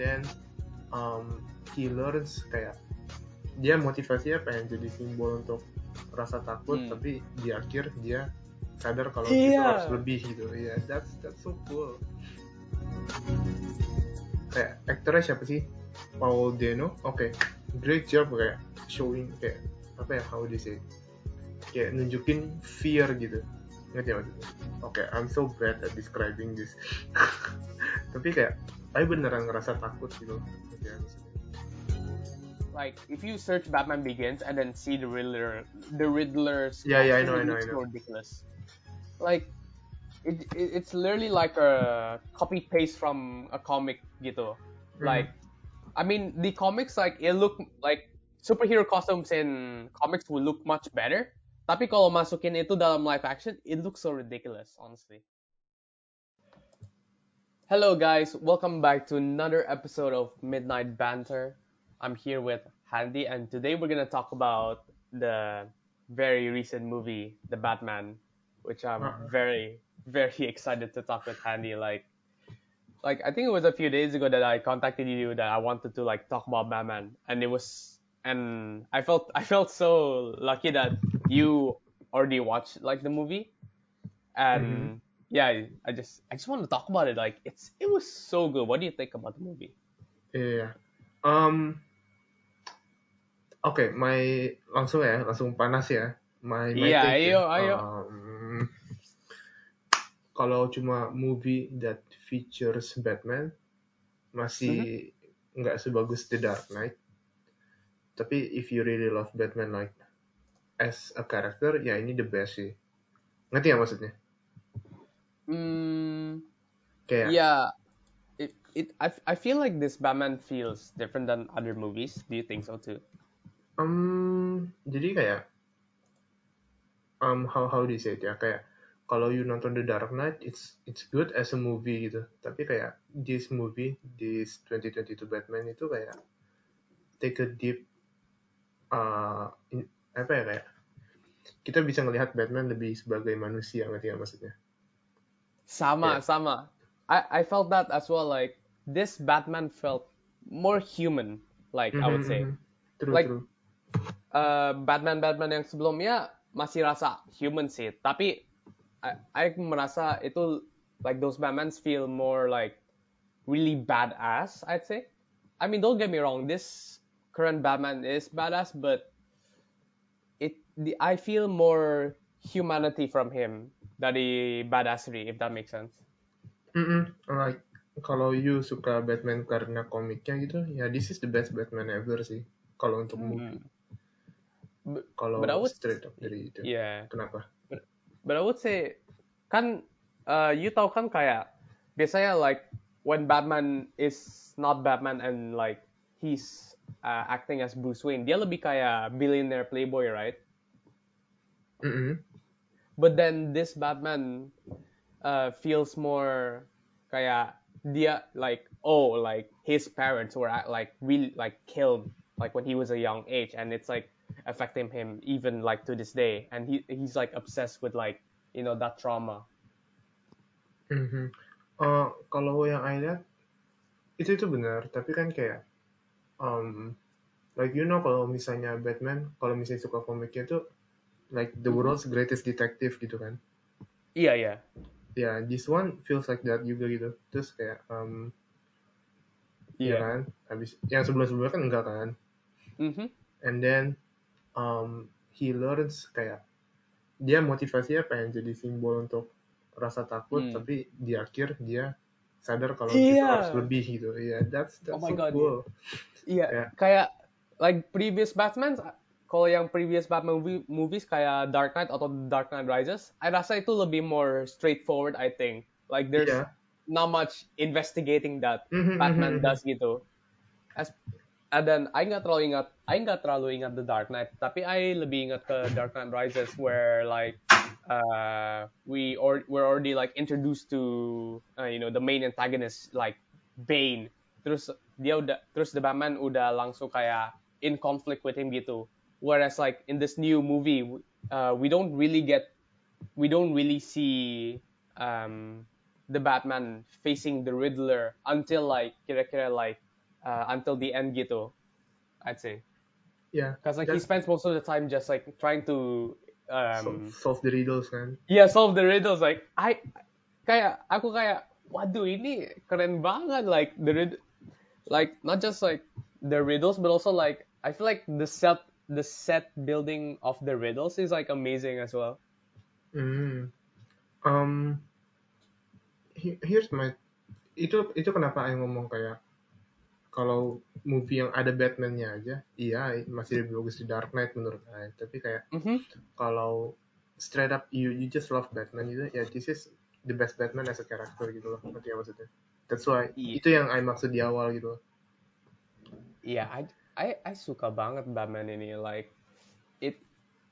then um, he learns kayak dia motivasinya pengen jadi simbol untuk rasa takut Hmm. tapi di akhir dia sadar kalau itu Iya. harus lebih gitu. Iya that's that's so cool. Kayak aktornya siapa sih? Paul Dano? Oke great job kayak showing kayak apa ya how you say kayak nunjukin fear gitu. Ngerti ya maksudnya oke I'm so bad at describing this. Tapi kayak saya beneran ngerasa takut gitu ya maksudnya like if you search Batman Begins and then see the Riddler, the Riddler's Yeah, yeah, I know, I know, I know. ridiculous. Like it, it, it's literally like a copy paste from a comic gitu. Hmm. Like, I mean, the comics like it look like superhero costumes in comics will look much better. Tapi kalau masukin itu dalam live action, it looks so ridiculous, honestly. Hello, guys. Welcome back to another episode of Midnight Banter. I'm here with Handy, and today we're gonna talk about the very recent movie, The Batman, which I'm Uh-huh. very, very excited to talk with Handy. Like, like I think it was a few days ago that I contacted you that I wanted to like talk about Batman, and it was, and I felt, I felt so lucky that you already watched like the movie, and yeah, I just, I just want to talk about it. Like, it's, it was so good. What do you think about the movie? Iya. Um, Oke, my langsung ya, langsung panas ya. My, my Iya, take ayo, ya. ayo. Um, kalau cuma movie that features Batman masih Mhm. nggak sebagus The Dark Knight. Tapi if you really love Batman like as a character, ya ini the best sih. Ngerti ya maksudnya? Mm, Kayak yeah, it, it, I, I feel like this Batman feels different than other movies. Do you think so too? Um, jadi kayak um how how do you say it ya kayak kalau you nonton The Dark Knight it's it's good as a movie gitu tapi kayak this movie this 2022 Batman itu kayak take a deep uh, in- apa ya kayak kita bisa ngelihat Batman lebih sebagai manusia ngerti nggak maksudnya Sama, Yeah. sama. I, I felt that as well. Like this Batman felt more human. Like I would Mhm, say, mhm. true Like, true uh, Batman Batman yang sebelumnya masih rasa human sih. Tapi I, I merasa itu like those Batmans feel more like really badass. I'd say. I mean, don't get me wrong. This current Batman is badass, but it the, I feel more humanity from him dari badassery, if that makes sense. Mm-mm. like kalau you suka Batman karena komiknya gitu ya this is the best Batman ever sih kalau untuk movie But, kalau but straight up dari itu yeah. kenapa But I would say kan uh, you tahu kan kayak biasanya like when Batman is not Batman and like he's uh, acting as Bruce Wayne, dia lebih kayak billionaire playboy, right? Mm-mm. But then this Batman uh, feels more kayak dia like oh like his parents were uh, like really like killed like when he was a young age and it's like affecting him even like to this day and he he's like obsessed with like you know that trauma. Mhm. Eh, kalau yang I lihat itu itu benar, tapi kan kayak um, like you know kalau misalnya Batman, kalau misalnya suka komiknya tuh like the world's greatest detective gitu kan. Iya iya. Ya, this one feels like that juga gitu. Terus kayak um, ya Iya. kan, habis yang sebelum-sebelumnya kan enggak kan. Mhm. And then um, he learns kayak dia motivasinya pengen jadi simbol untuk rasa takut, Hmm. tapi di akhir dia sadar kalau itu harus lebih gitu. Iya, that's that's Oh my so God, cool. Iya. Ya. Kayak like previous Batman kalau yang previous Batman movie, movies kayak Dark Knight atau Dark Knight Rises, I rasa itu lebih more straightforward I think. Like there's Iya. not much investigating that Mhm, Batman mhm, does gitu. As and then I nggak terlalu ingat, I nggak terlalu ingat The Dark Knight, tapi I lebih ingat ke Dark Knight Rises where like uh we or we're already like introduced to uh, you know the main antagonist like Bane. Terus dia udah terus the Batman udah langsung kayak in conflict with him gitu. Whereas like in this new movie, uh, we don't really get we don't really see um, the Batman facing the Riddler until like kira-kira like uh, until the end gitu. I'd say ya because like he spends most of the time just like trying to um solve the riddles kan yeah solve the riddles like I kayak aku kayak waduh ini keren banget like the like not just like the riddles but also like I feel like the set the set building of the riddles is like amazing as well. Hmm. Um, he- here's my itu itu kenapa Aing ngomong kayak kalau movie yang ada Batman-nya aja, iya masih lebih bagus di Dark Knight menurut Aing. Tapi kayak Mm-hmm. kalau straight up you you just love Batman gitu, ya this is the best Batman as a character gitu loh, ngerti ya maksudnya. That's why Iya. itu yang Aing maksud di awal gitu. loh. Yeah, I, I I suka banget Batman ini like it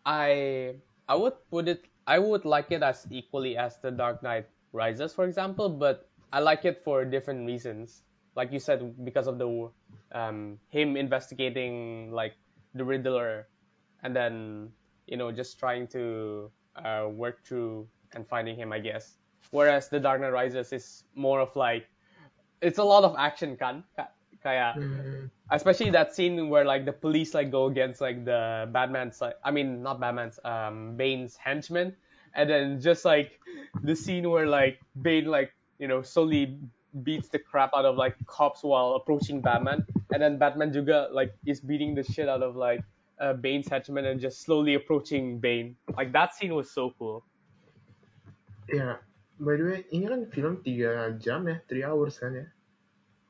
I I would put it I would like it as equally as the Dark Knight Rises for example, but I like it for different reasons. Like you said because of the um him investigating like the Riddler and then you know just trying to uh, work through and finding him I guess. Whereas the Dark Knight Rises is more of like it's a lot of action kan Ka- kayak Hmm. especially that scene where like the police like go against like the Batman's like I mean not Batman's um Bane's henchmen. And then just like the scene where like Bane like you know slowly beats the crap out of like cops while approaching Batman. And then Batman juga like is beating the shit out of like uh, Bane's henchmen and just slowly approaching Bane. Like that scene was so cool. Ya, by the way, ini kan film 3 jam ya, 3 hours kan ya.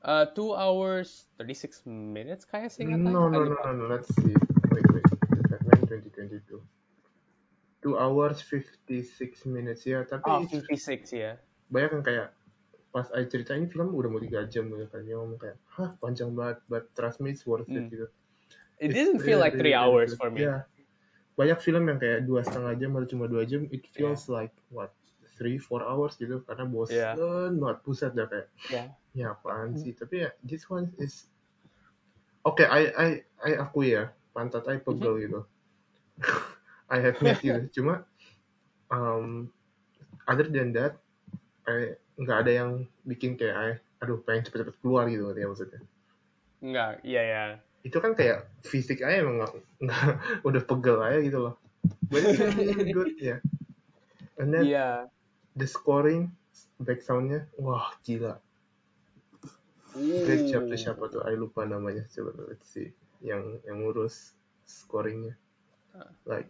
Uh two hours 36 minutes kayak seingat No, no, no, no, no. Let's see. Wait, wait. Batman 2022. 2 hours 56 minutes ya, tapi oh it's 56 ya banyak yang kayak pas I cerita ini film udah mau 3 jam gitu kan. Dia ngomong kayak, hah panjang banget, but trust me it's worth it Hmm. gitu. it It's didn't feel like three really, really hours good. for me Yeah. Banyak film yang kayak dua setengah jam atau cuma 2 jam, it feels like what 3 4 hours gitu karena bosen Yeah. banget, pusat dah kayak yeah ya apaan sih? Tapi ya this one is oke I I I akui ya pantat I pegel gitu. I have met gitu cuma um, other than that I nggak ada yang bikin kayak I aduh pengen cepet-cepet keluar gitu ya maksudnya? Enggak, iya ya. itu kan kayak fisik aja emang nggak nggak udah pegel aja gitu loh. But it's really, good ya. And then Iya. The scoring back soundnya wah gila Great tuh siapa tuh? I lupa namanya. Coba let's see. Yang yang ngurus scoringnya. Like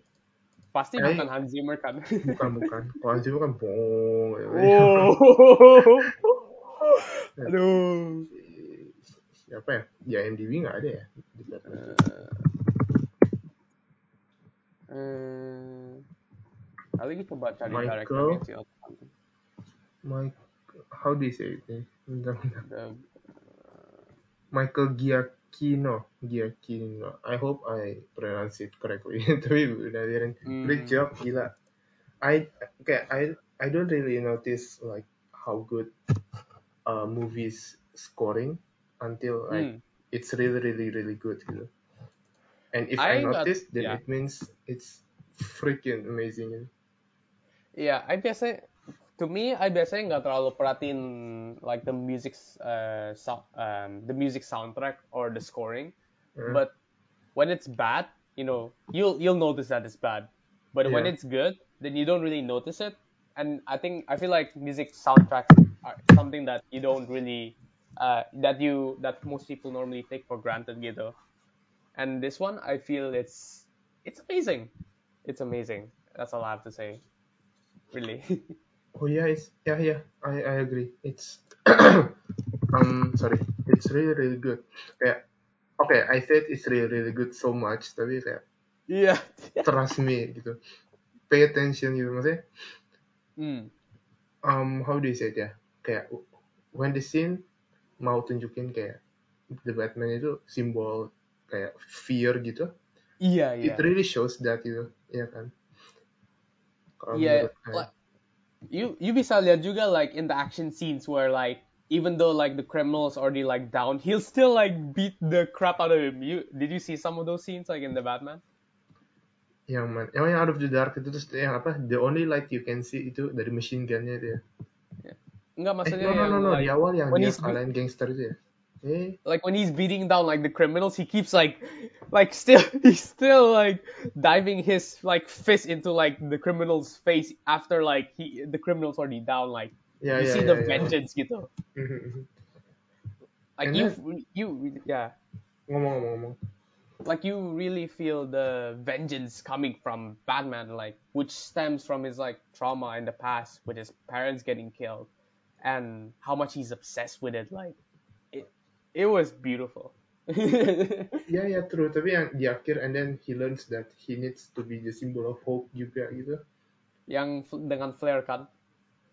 Pasti I- bukan Hans Zimmer kan. bukan bukan. Kalau Hans Zimmer kan bohong. Oh. Aduh. Siapa ya? Di IMDb nggak ada ya? Di. Hmm. Kali kita coba cari Michael. directornya sih. Mike, how do you say it? nih? Bentar, bentar. The- Michael Giacchino. Giacchino. I hope I pronounce it correctly. Tapi udah biarin. Great Hmm. job, gila. I kayak I I don't really notice like how good uh, movies scoring until like Hmm. it's really really really good gitu. And if I, I notice, then yeah. it means it's freaking amazing. Iya, I biasanya to me I biasanya nggak terlalu perhatiin like the music uh, sou- um, the music soundtrack or the scoring. Uh, But when it's bad, you know, you'll you'll notice that it's bad. But when it's good, then you don't really notice it. And I think I feel like music soundtracks are something that you don't really uh, that you that most people normally take for granted gitu. And this one, I feel it's it's amazing. It's amazing. That's all I have to say. Really. oh yeah, it's yeah yeah I I agree. It's um sorry, it's really really good. Kayak okay, I said it's really really good so much, tapi kayak yeah. trust me gitu. Pay attention gitu maksudnya. Hmm. um how do you say it ya kayak when the scene mau tunjukin kayak the Batman itu simbol kayak fear gitu Iya, iya. it really shows that gitu ya kan kalau Yeah, like, you you bisa lihat juga like in the action scenes where like even though like the criminals already like down, he'll still like beat the crap out of him. You did you see some of those scenes like in the Batman? yang mana yang yang out of the dark itu terus yang apa the only light you can see itu dari machine gunnya itu ya Enggak eh maksudnya no no yang no no like di awal yang dia kalahin gangster itu ya Eh, Like when he's beating down like the criminals, he keeps like, like still he's still like diving his like fist into like the criminal's face after like he the criminal's already down. Like yeah, you yeah, see yeah, the vengeance gitu. Mhm, mhm. Like And you then- you yeah. Ngomong-ngomong, like you really feel the vengeance coming from Batman, like which stems from his like trauma in the past with his parents getting killed, and how much he's obsessed with it. Like it, was beautiful. ya ya true. Tapi yang di akhir, and then he learns that he needs to be the symbol of hope juga gitu. Yang dengan flare kan.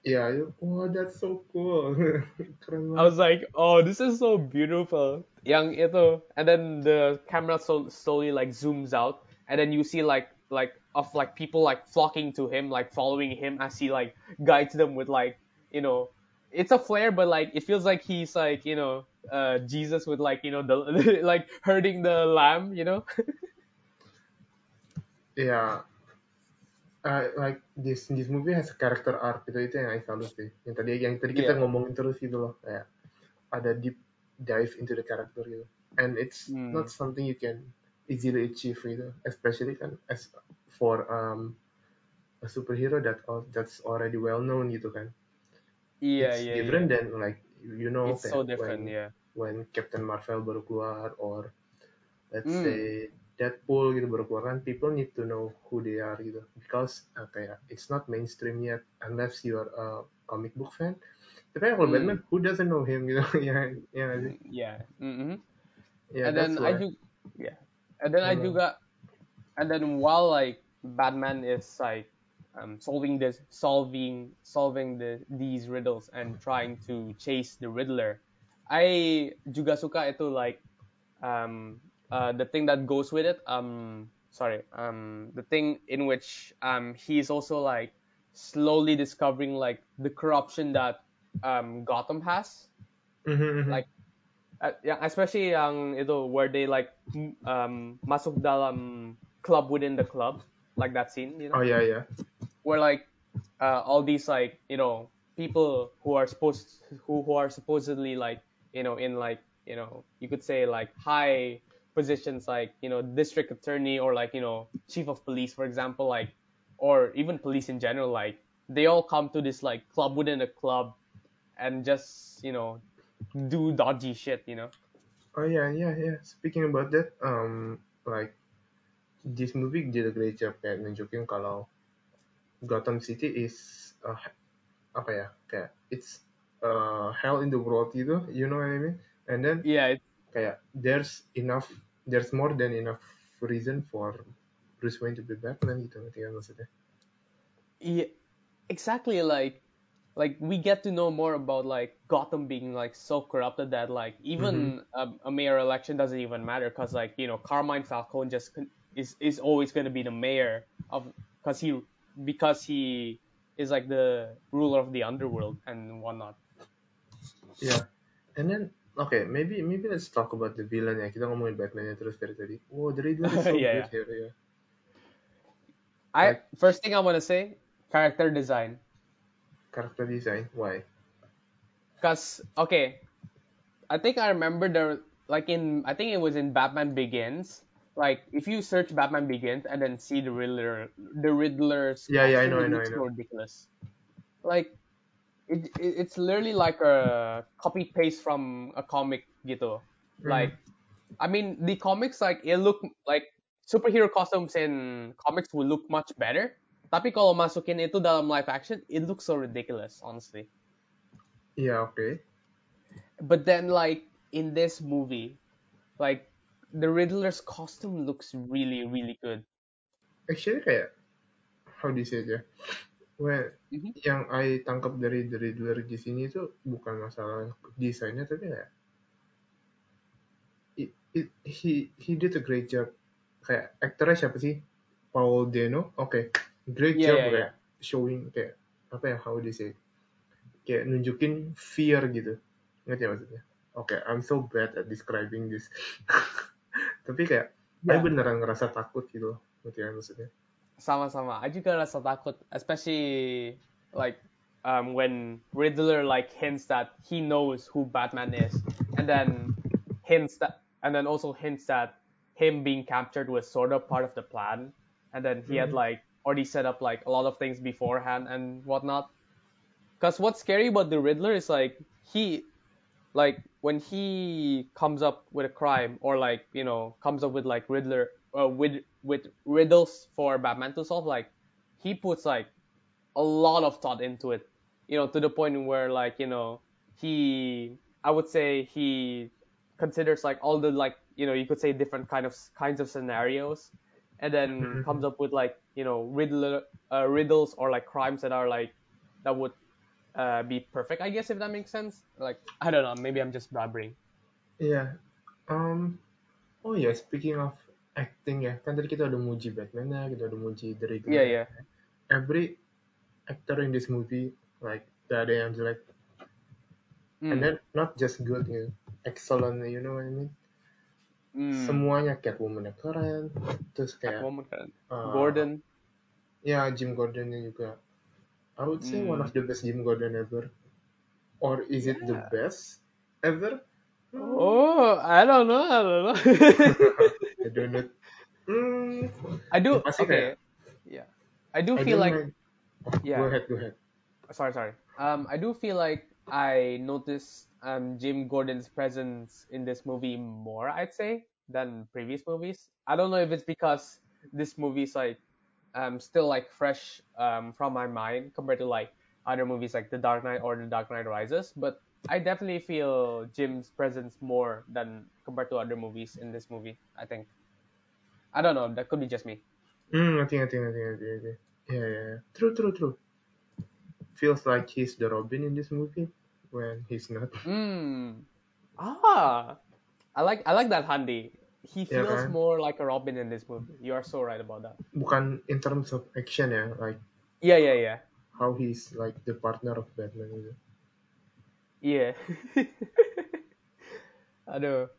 Itu, wow, oh, that's so cool. Keren I was like, oh, this is so beautiful. Yang itu, and then the camera so, slowly like zooms out, and then you see like like of like people like flocking to him, like following him as he like guides them with like you know, it's a flare, but like it feels like he's like you know, uh, Jesus with like you know the like herding the lamb, you know. yeah, uh, like this this movie has a character arc gitu itu yang I salut sih. Yang tadi yang tadi kita Yeah. ngomongin terus gitu loh, kayak ada deep dive into the character gitu. And it's Hmm. not something you can easily achieve gitu, especially kan as for um, a superhero that that's already well known gitu kan. Yeah, it's yeah, different yeah. than like you know It's so different, when, yeah. when Captain Marvel baru keluar or let's Hmm. say Deadpool gitu baru keluar kan people need to know who they are gitu because uh, kayak it's not mainstream yet unless you are a comic book fan tapi kalau Hmm. Batman who doesn't know him gitu ya ya Yeah. hmm yeah and then that's I why do, yeah. And then I Ano? juga, and then while like Batman is like um, solving this, solving, solving the these riddles and trying to chase the Riddler, I juga suka itu like um uh the thing that goes with it. Um, sorry, um the thing in which um he's also like slowly discovering like the corruption that um Gotham has Mhm, mhm. like uh, yang especially yang itu where they like um masuk dalam club within the club like that scene you know? Oh yeah, yeah. where like uh, all these like you know people who are supposed who, who are supposedly like you know in like you know you could say like high positions like you know district attorney or like you know chief of police for example like or even police in general like they all come to this like club within a club and just you know do dodgy shit you know? Oh yeah yeah yeah. Speaking about that um like this movie did a great job kayak nunjukin kalau Gotham City is uh, apa ya kayak it's uh, hell in the world gitu you know what I mean? And then yeah it, kayak there's enough there's more than enough reason for Bruce Wayne to be Batman gitu ngerti kan maksudnya? Yeah exactly like like we get to know more about like Gotham being like so corrupted that like even um, a mayor election doesn't even matter because like you know Carmine Falcone just con- is is always going to be the mayor of because he because he is like the ruler of the underworld and whatnot. yeah. And then okay maybe maybe let's talk about the villain. Ya kita ngomongin Batman ya terus dari tadi. Wow the Riddler is so Yeah, good here ya I Like- first thing I want to say character design. Character design? Why? Cause okay, I think I remember there like in I think it was in Batman Begins. Like if you search Batman Begins and then see the Riddler, the Riddler's Yeah, yeah, I know, I it know, looks I know. ridiculous. Like it, it it's literally like a copy paste from a comic gitu. Mm. Like I mean the comics like it look like superhero costumes in comics will look much better. Tapi kalau masukin itu dalam live action, it looks so ridiculous, honestly. yeah okay but then like in this movie like the riddler's costume looks really really good. Actually kayak how do you say it ya? Well Mhm. yang I tangkap dari The Riddler di sini tuh bukan masalah desainnya tapi kayak it, it, he he did a great job. Kayak aktornya siapa sih? Paul Dano? Oke great Iya, job iya, kayak showing kayak apa ya how do you say it? kayak nunjukin fear gitu. Ngerti ya maksudnya? Oke I'm so bad at describing this tapi kayak I Yeah. beneran ngerasa takut gitu loh ngerti ya maksudnya sama-sama I juga rasa takut especially like um, when Riddler like hints that he knows who Batman is, and then hints that, and then also hints that him being captured was sort of part of the plan, and then he had Mhm. like already set up like a lot of things beforehand and whatnot. Because what's scary about the Riddler is like he, like when he comes up with a crime or like you know comes up with like Riddler uh, with with riddles for Batman to solve, like he puts like a lot of thought into it, you know, to the point where like you know he, I would say he considers like all the like you know you could say different kind of kinds of scenarios, and then comes Mhm. up with like you know riddler uh, riddles or like crimes that are like that would uh, be perfect, I guess if that makes sense. Like I don't know, maybe I'm just blabbering. Iya. Um, oh ya, speaking of acting ya, kan tadi kita udah muji Batman ya, kita udah muji The Riddler Yeah, ya. yeah. Every actor in this movie, like, gak ada yang jelek. And Mm. then, not just good, you know, excellent, you know what I mean? Mm. Semuanya Catwoman keren, terus kayak, Catwoman kan. uh, Gordon. ya Jim Gordonnya juga. I would say one Mm. of the best Jim Gordon ever. Or is it the best ever? Hmm, Oh, I don't know. I don't know. I don't know. Hmm, I do. yang pasti kayak, Okay. Yeah. I do I feel like mind. Yeah. Go ahead, go ahead. sorry, sorry. Um, I do feel like I noticed um Jim Gordon's presence in this movie more, I'd say, than previous movies. I don't know if it's because this movie's like um still like fresh um from my mind compared to like other movies like The Dark Knight or The Dark Knight Rises, but I definitely feel Jim's presence more than compared to other movies in this movie. I think. I don't know. That could be just me. Hmm, ngerti, ngerti, ngerti, ngerti, ngerti. Yeah, yeah, yeah. True, true, true. Feels like he's the Robin in this movie when he's not. Hmm. Ah, I like I like that Handy. He Yeah, feels kan? more like a Robin in this movie. You are so right about that. Bukan in terms of action ya, like Yeah, yeah, yeah, how he's like the partner of Batman gitu. yeah. Aduh,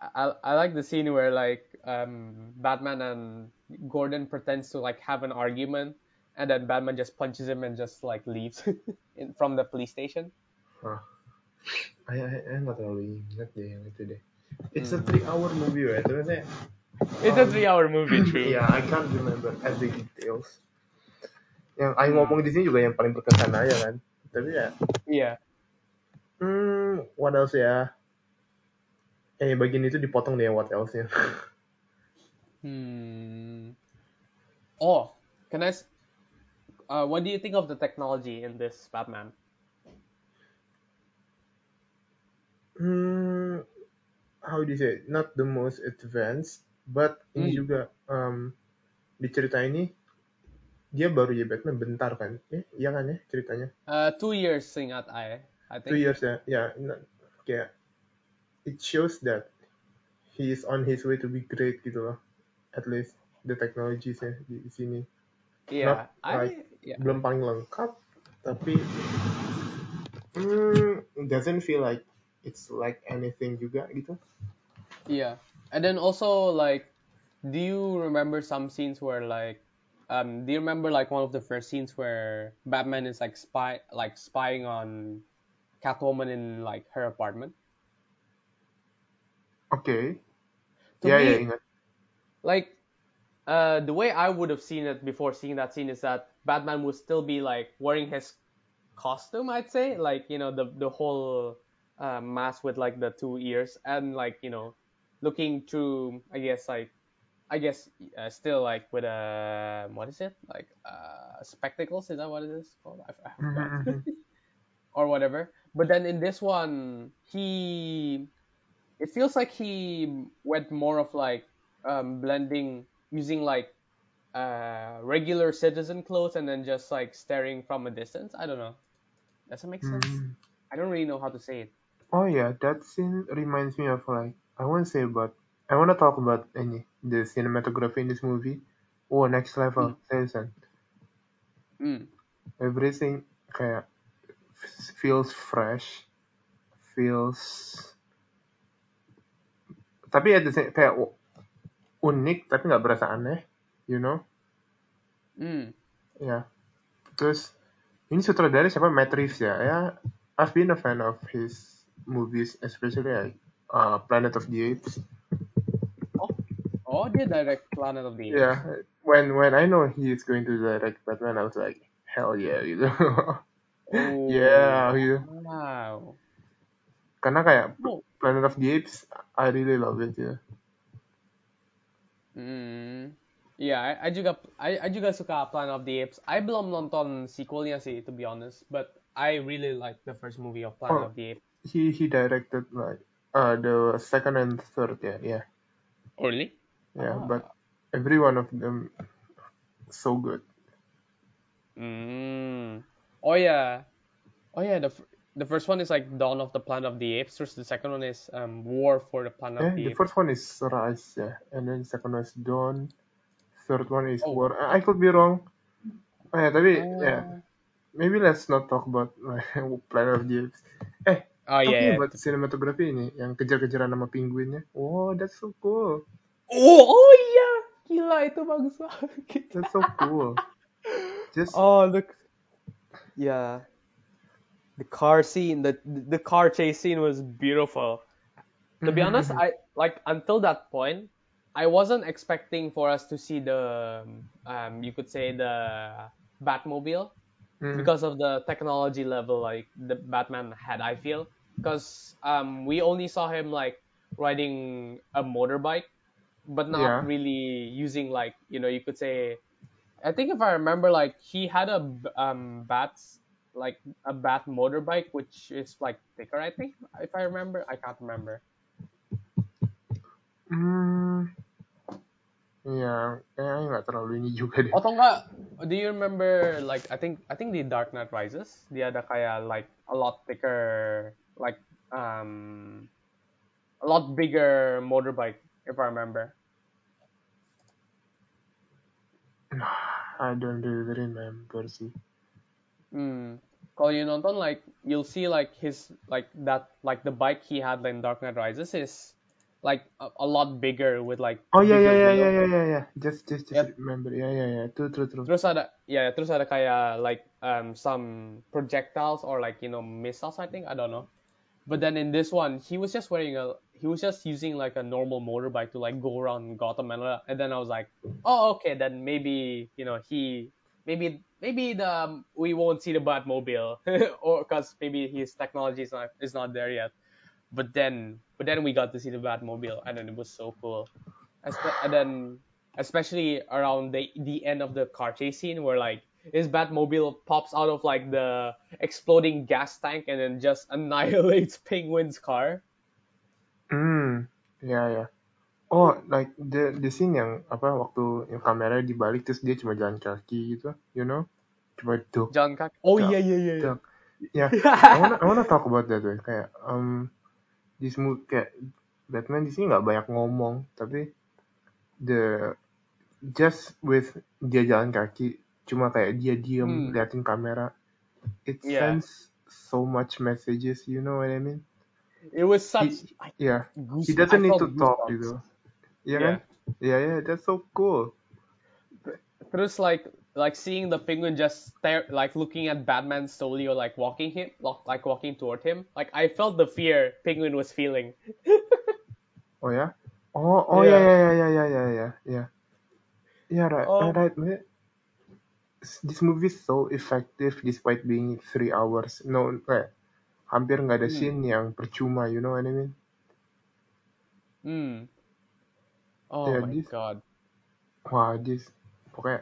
I I like the scene where like um Batman and Gordon pretends to like have an argument, and then Batman just punches him and just like leaves in, from the police station. Hah. I, I, I'm not deh yang itu deh. It's a Hmm. three hour movie right? Terus saya, It's a um, three-hour movie, true. yeah, I can't remember every details. Yang I Hmm. ngomong di sini juga yang paling berkesan aja kan. Tapi ya, Yeah. hmm, what else ya? Eh, bagian itu dipotong deh what else-nya. Hmm. Oh, can I? Uh, what do you think of the technology in this Batman? hmm, how do you say? Not the most advanced, but ini Hmm. juga um, di cerita ini dia baru jadi Batman bentar kan? Eh, iya kan ya ceritanya? Uh, two years, ingat I. I Two think. years ya, ya, nah, kayak it shows that he is on his way to be great gitu loh. At least the technologies ya di, sini. Yeah, Not like I. Yeah. belum paling lengkap, tapi hmm, doesn't feel like it's like anything juga gitu. Yeah. And then also like, do you remember some scenes where like, um, do you remember like one of the first scenes where Batman is like spy like spying on Catwoman in like her apartment? okay To Ya me, ya ingat. like uh the way I would have seen it before seeing that scene is that Batman would still be like wearing his costume, I'd say, like you know the the whole uh, mask with like the two ears and like you know looking through, I guess like I guess uh, still like with a what is it like uh spectacles? Is that what it is called? I, I forgot Mhm, or whatever. But then in this one, he it feels like he went more of like um, blending using like uh, regular citizen clothes and then just like staring from a distance. I don't know. Does that make sense? mhm. I don't really know how to say it. Oh yeah, that scene reminds me of like I want to say about I want to talk about any the cinematography in this movie. Oh next level, seriusan. Mm. Everything kayak feels fresh, feels tapi same kayak unik tapi nggak berasa aneh, you know? Mm. Ya. Terus Ini sutradara siapa? Matt Reeves ya. Ya, I've been a fan of his movies, especially like uh, Planet of the Apes. Oh, dia direct Planet of the Apes. Yeah, when when I know he is going to direct Batman, I was like, hell yeah gitu. Oh, yeah, gitu. Wow. Karena kayak Oh. Planet of the Apes, I really love it ya. Hmm. Iya, I, I juga I, I juga suka Planet of the Apes. I belum nonton sequelnya sih, to be honest. But I really like the first movie of Planet Oh. of the Apes. He he directed like uh the second and third ya, yeah, Oh, really? yeah. Ah. But every one of them so good. Mm. Oh yeah. Oh yeah. The f- the first one is like Dawn of the Planet of the Apes. Terus the second one is um War for the Planet Yeah, of the the Apes. first one is Rise, yeah, and then second one is Dawn. Third one is Oh. War. I could be wrong. Oh, yeah, tapi yeah, Ah. maybe let's not talk about like, Planet of the Apes. Eh, Oh talking yeah. yeah. about cinematography ini, yang kejar-kejaran sama penguinnya. Wow, that's so cool. Oh oh iya. Gila itu bagus banget. That's so cool. Just Oh look. Yeah. The car scene, the the car chase scene was beautiful. To be honest, mhm. I like until that point, I wasn't expecting for us to see the um you could say the Batmobile Mm. because of the technology level like the Batman had. I feel because um we only saw him like riding a motorbike, but not Yeah. really using like you know you could say. I think if I remember, like he had a um bats like a bat motorbike which is like thicker. I think if I remember, I can't remember. Hmm. Ya, kayaknya nggak terlalu ini juga deh. Atau enggak, do you remember like I think I think di Dark Knight Rises dia ada kayak like a lot thicker like um a lot bigger motorbike if I remember. I don't really remember sih. Hmm. Kalau you nonton like you'll see like his like that like the bike he had in Dark Knight Rises is like a, a lot bigger with like Oh bigger ya wheels. ya ya ya ya. Just just just Yep. remember. Ya ya ya. True true true. Terus ada ya terus ada kayak like um some projectiles or like you know missiles I think I don't know. But then in this one he was just wearing a he was just using like a normal motorbike to like go around Gotham and, and then I was like oh okay then maybe you know he maybe maybe the um, we won't see the Batmobile or because maybe his technology is not is not there yet. But then but then we got to see the Batmobile and then it was so cool. And then especially around the the end of the car chase scene where like his Batmobile pops out of like the exploding gas tank and then just annihilates Penguin's car. Hmm. Ya ya. Oh, like the the scene yang apa waktu yang kamera dibalik terus dia cuma jalan kaki gitu, you know? Cuma duk John Kak. Oh duk yeah yeah yeah yeah. duk. I wanna I wanna talk about that way. Kayak um this movie kayak Batman di sini nggak banyak ngomong, tapi the just with dia jalan kaki cuma kayak dia diem Hmm. liatin kamera it Yeah. sends so much messages you know what I mean It was he, such I, yeah goose, he doesn't I need to talk goosebumps. gitu yeah, Yeah. kan yeah yeah that's so cool Terus like like seeing the penguin just stare like looking at Batman slowly or like walking him like walking toward him. Like I felt the fear penguin was feeling. oh ya oh oh yeah Yeah. yeah yeah yeah yeah yeah yeah yeah right Oh. right, right this movie is so effective despite being three hours no kayak hampir nggak ada Hmm. scene yang percuma you know what I mean Hmm. Oh yeah my this god. wah this pokoknya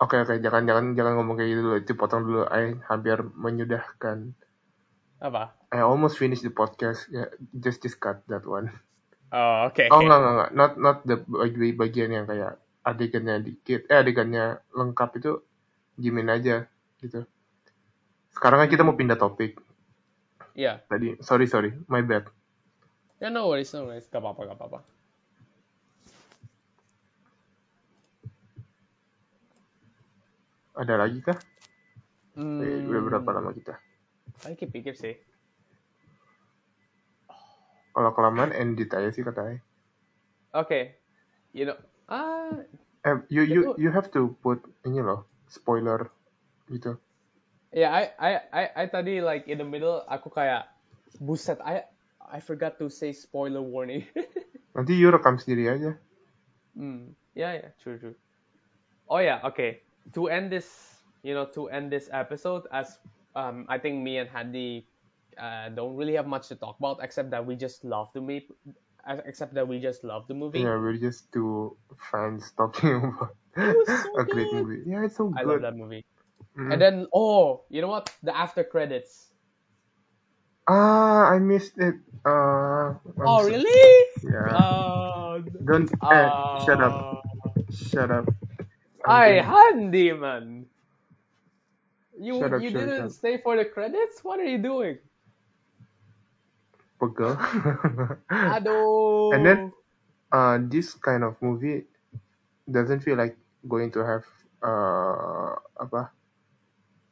Oke oke jangan jangan jangan ngomong kayak gitu dulu. Itu potong dulu. I hampir menyudahkan. Apa? I almost finished the podcast. Ya just just cut that one. Oh okay. oh enggak enggak enggak. Not not the bagi- bagian yang kayak adegannya dikit. Eh adegannya lengkap itu dimin aja gitu. Sekarang kan kita mau pindah topik. Yeah. tadi sorry sorry. My bad. Yeah, no worries, no worries. Gak apa-apa, gak apa-apa. Ada lagi kah Eh, udah berapa Hmm. lama kita Saya pikir sih. kalau kelamaan edit aja sih katanya Okay. You know, ah, eh you you itu you have to put ini loh spoiler gitu. Yeah, I, I, I, I tadi like in the middle aku kayak buset, I, I forgot to say spoiler warning. Nanti you rekam sendiri aja. Hmm. Yeah, yeah, true, true. Oh yeah, okay. To end this, you know, to end this episode, as um, I think me and Handy uh, don't really have much to talk about except that we just love the movie. Except that we just love the movie. Yeah, we're just two fans talking about so a great movie. Yeah, it's so good I love that movie. Mhm. And then, oh, you know what? The after credits. Ah, I missed it. Uh, Oh, so- really? Yeah. Uh, Don't. eh, shut up. uh, Shut up. Hi, I'm Handy, man. You Shut up, you didn't up. stay for the credits? What are you doing? pegel. Aduh. And then- uh, this kind of movie doesn't feel like going to have uh apa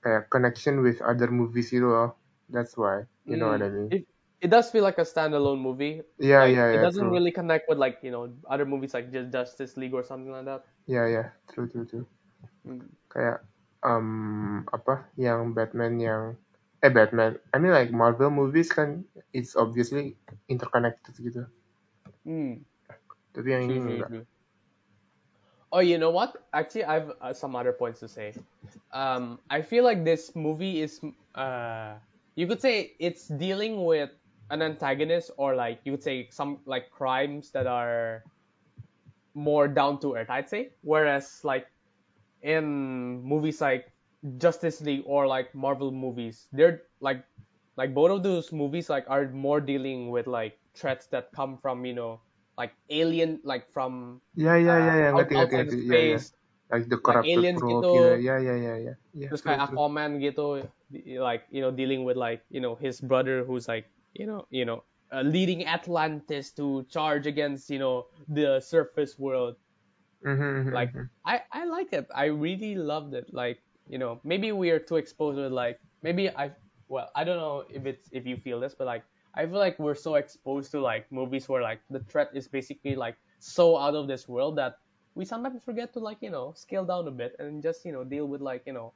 kayak connection with other movies gitu loh. That's why. You know what I Mm, mean? It, it does feel like a standalone movie. Yeah, like, yeah, It doesn't True. really connect with like you know other movies like just Justice League or something like that. Yeah, yeah. True, true, true. Mm. Kayak um apa yang Batman yang eh Batman. I mean like Marvel movies kan it's obviously interconnected gitu. Mm. Tapi yang ini enggak. Oh, you know what? Actually, I've uh, some other points to say. Um, I feel like this movie is, uh, you could say it's dealing with an antagonist or like you could say some like crimes that are more down to earth. I'd say, whereas like in movies like Justice League or like Marvel movies, they're like like both of those movies like are more dealing with like threats that come from you know like alien like from Ya, ya, ya, ya. uh, out- outside ngerti. of Ya, ya. Like the corrupted aliens world gitu. Ya, ya, ya, ya. Ya, terus kayak. Aquaman gitu, like you know dealing with like you know his brother who's like you know you know uh, leading Atlantis to charge against you know the surface world. Mhm, mhm, Like mhm. I I like it. I really loved it. Like you know maybe we are too exposed with like maybe I well I don't know if it's if you feel this, but like I feel like we're so exposed to like movies where like the threat is basically like so out of this world that we sometimes forget to like you know scale down a bit and just you know deal with like you know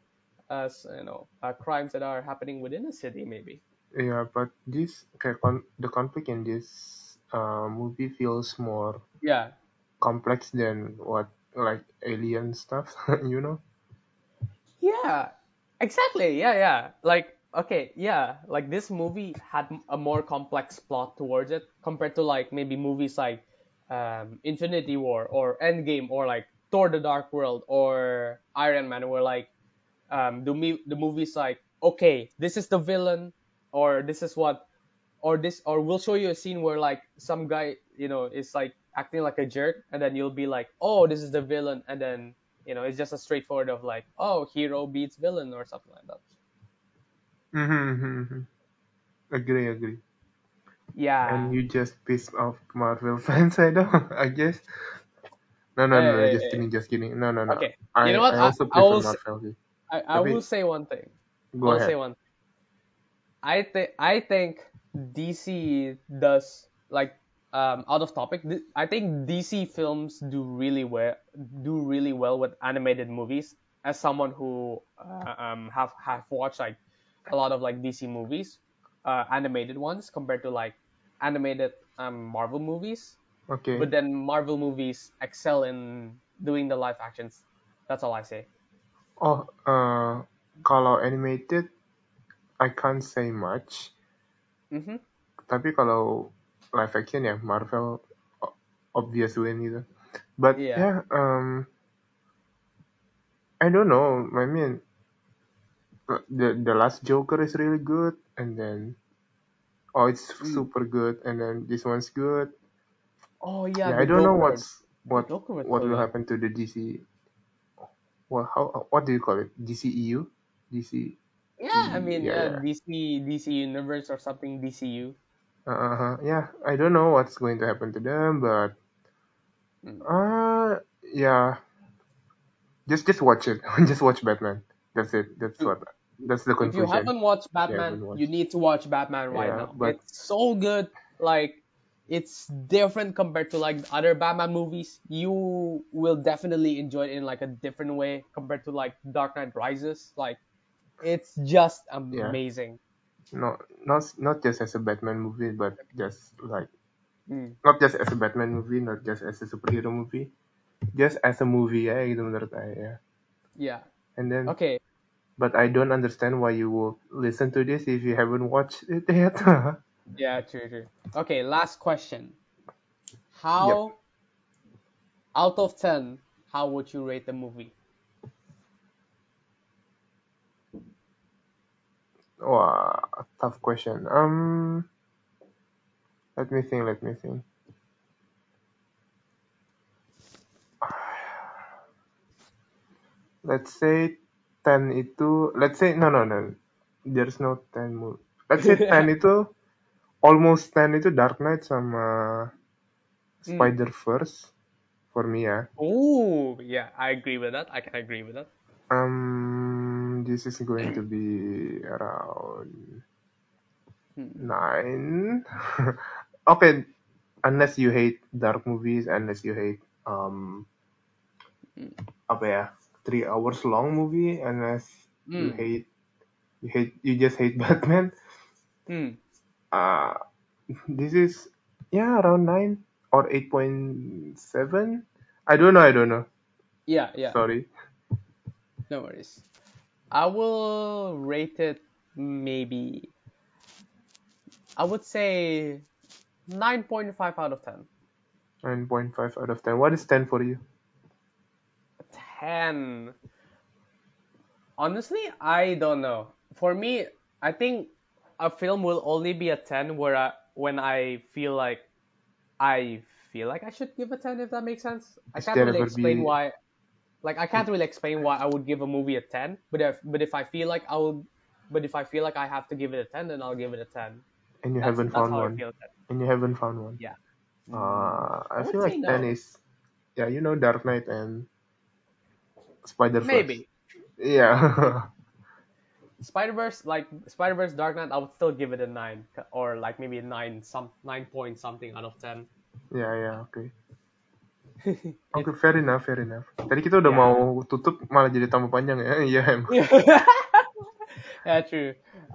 uh s- you know uh, crimes that are happening within a city maybe. Yeah, but this kayak con- the conflict in this uh, movie feels more Yeah. complex than what like alien stuff, you know? Yeah, exactly. Yeah, yeah. Like, okay, yeah. Like this movie had a more complex plot towards it compared to like maybe movies like um, Infinity War or Endgame or like Thor: The Dark World or Iron Man, where like um, the me- the movies like okay, this is the villain or this is what or this or we'll show you a scene where like some guy you know is like acting like a jerk and then you'll be like oh this is the villain and then you know it's just a straightforward of like oh hero beats villain or something like that mm-hmm, agree, agree. yeah And you just piss off Marvel fans, I know, I guess. No, no, Eh, no, no, eh, just eh. kidding, just kidding. No, no, no. Okay, I, you know what? I I- also I will s- Marvel. I, I will say one thing Go I'll ahead. say one thing. I think I think DC does like um, out of topic. th- I think DC films do really well do really well with animated movies. As someone who uh, um have have watched like a lot of like DC movies, uh, animated ones compared to like animated um Marvel movies. Okay. But then Marvel movies excel in doing the live actions. That's all I say. Oh, uh, kalau animated, I can't say much. Mm-hmm. Tapi kalau live action ya Marvel obvious win gitu. But Yeah. yeah, um, I don't know. I mean, the the last Joker is really good, and then oh, it's Mm. super good, and then this one's good. Oh yeah. Yeah, I don't know Joker. what's what what will happen to the DC. Well, how what do you call it? DCEU, DC. Yeah, I mean, Yeah, yeah, yeah. DC DC Universe or something DCU. Uh huh. Yeah, I don't know what's going to happen to them, but Mm. uh, yeah. Just just watch it. just watch Batman. That's it. That's what. That's the conclusion. If you haven't watched Batman, watched. you need to watch Batman right Yeah, now. but- It's so good. Like it's different compared to like other Batman movies. You will definitely enjoy it in like a different way compared to like Dark Knight Rises. Like it's just amazing. No, not not just as a Batman movie, but just like Hmm. not just as a Batman movie, not just as a superhero movie, just as a movie ya gitu menurut saya. ya. Yeah. And then, Okay. but I don't understand why you will listen to this if you haven't watched it yet. Yeah, true, true. Okay, last question. How out of ten, how would you rate the movie? Wah, tough question. Um, let me think. Let me think. Let's say ten itu. Let's say no no no. There's no ten Let's say ten itu almost ten itu Dark Knight sama Hmm. Spider Verse for me ya. Oh, yeah, I agree with that. I can agree with that. Um, this is going to be around Hmm. nine. okay, unless you hate dark movies, unless you hate um Hmm. apa ya three hours long movie, unless you Hmm. hate you hate you just hate Batman. Hmm. Uh this is yeah around nine or eight point seven. I don't know. I don't know. Yeah, yeah. Sorry. No worries. I will rate it maybe. I would say nine point five out of ten. Nine point five out of ten. What is ten for you? 10 honestly i don't know for me i think a film will only be a 10 where I, when i feel like i feel like i should give a 10 if that makes sense i can't really explain be- why like i can't really explain why i would give a movie a 10 but if but if i feel like i will but if i feel like i have to give it a 10 then i'll give it a 10 And you that's, haven't that's found one. And you haven't found one. yeah Uh, I, I feel like say ten no. is, yeah, you know, Dark Knight and Spider Verse. maybe Yeah. Spider Verse, like Spider Verse Dark Knight, I would still give it a nine or like maybe a nine, some nine point something out of ten. yeah, yeah, oke. Oke, fair enough, fair enough. Tadi kita udah Yeah. mau tutup malah jadi tambah panjang ya. Iya, emang. yeah, true.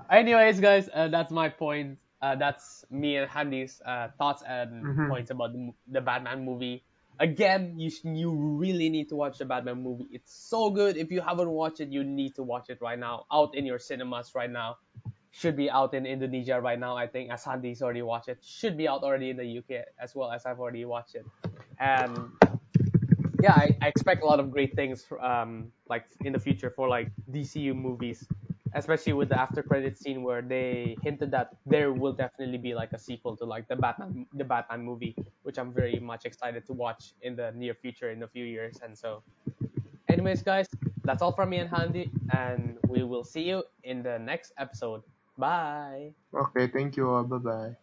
Anyways, guys, uh, that's my point. Uh, that's me and Handy's uh, thoughts and Mhm. points about the, the Batman movie. Again, you you really need to watch the Batman movie. It's so good. If you haven't watched it, you need to watch it right now. Out in your cinemas right now. Should be out in Indonesia right now. I think as Handy's already watched it. Should be out already in the UK as well as I've already watched it. And yeah, I, I expect a lot of great things um like in the future for like DCU movies, especially with the after credit scene where they hinted that there will definitely be like a sequel to like the Batman the Batman movie, which I'm very much excited to watch in the near future in a few years. And so, anyways, guys, that's all from me and Handy, and we will see you in the next episode. Bye. Oke, thank you. Bye-bye.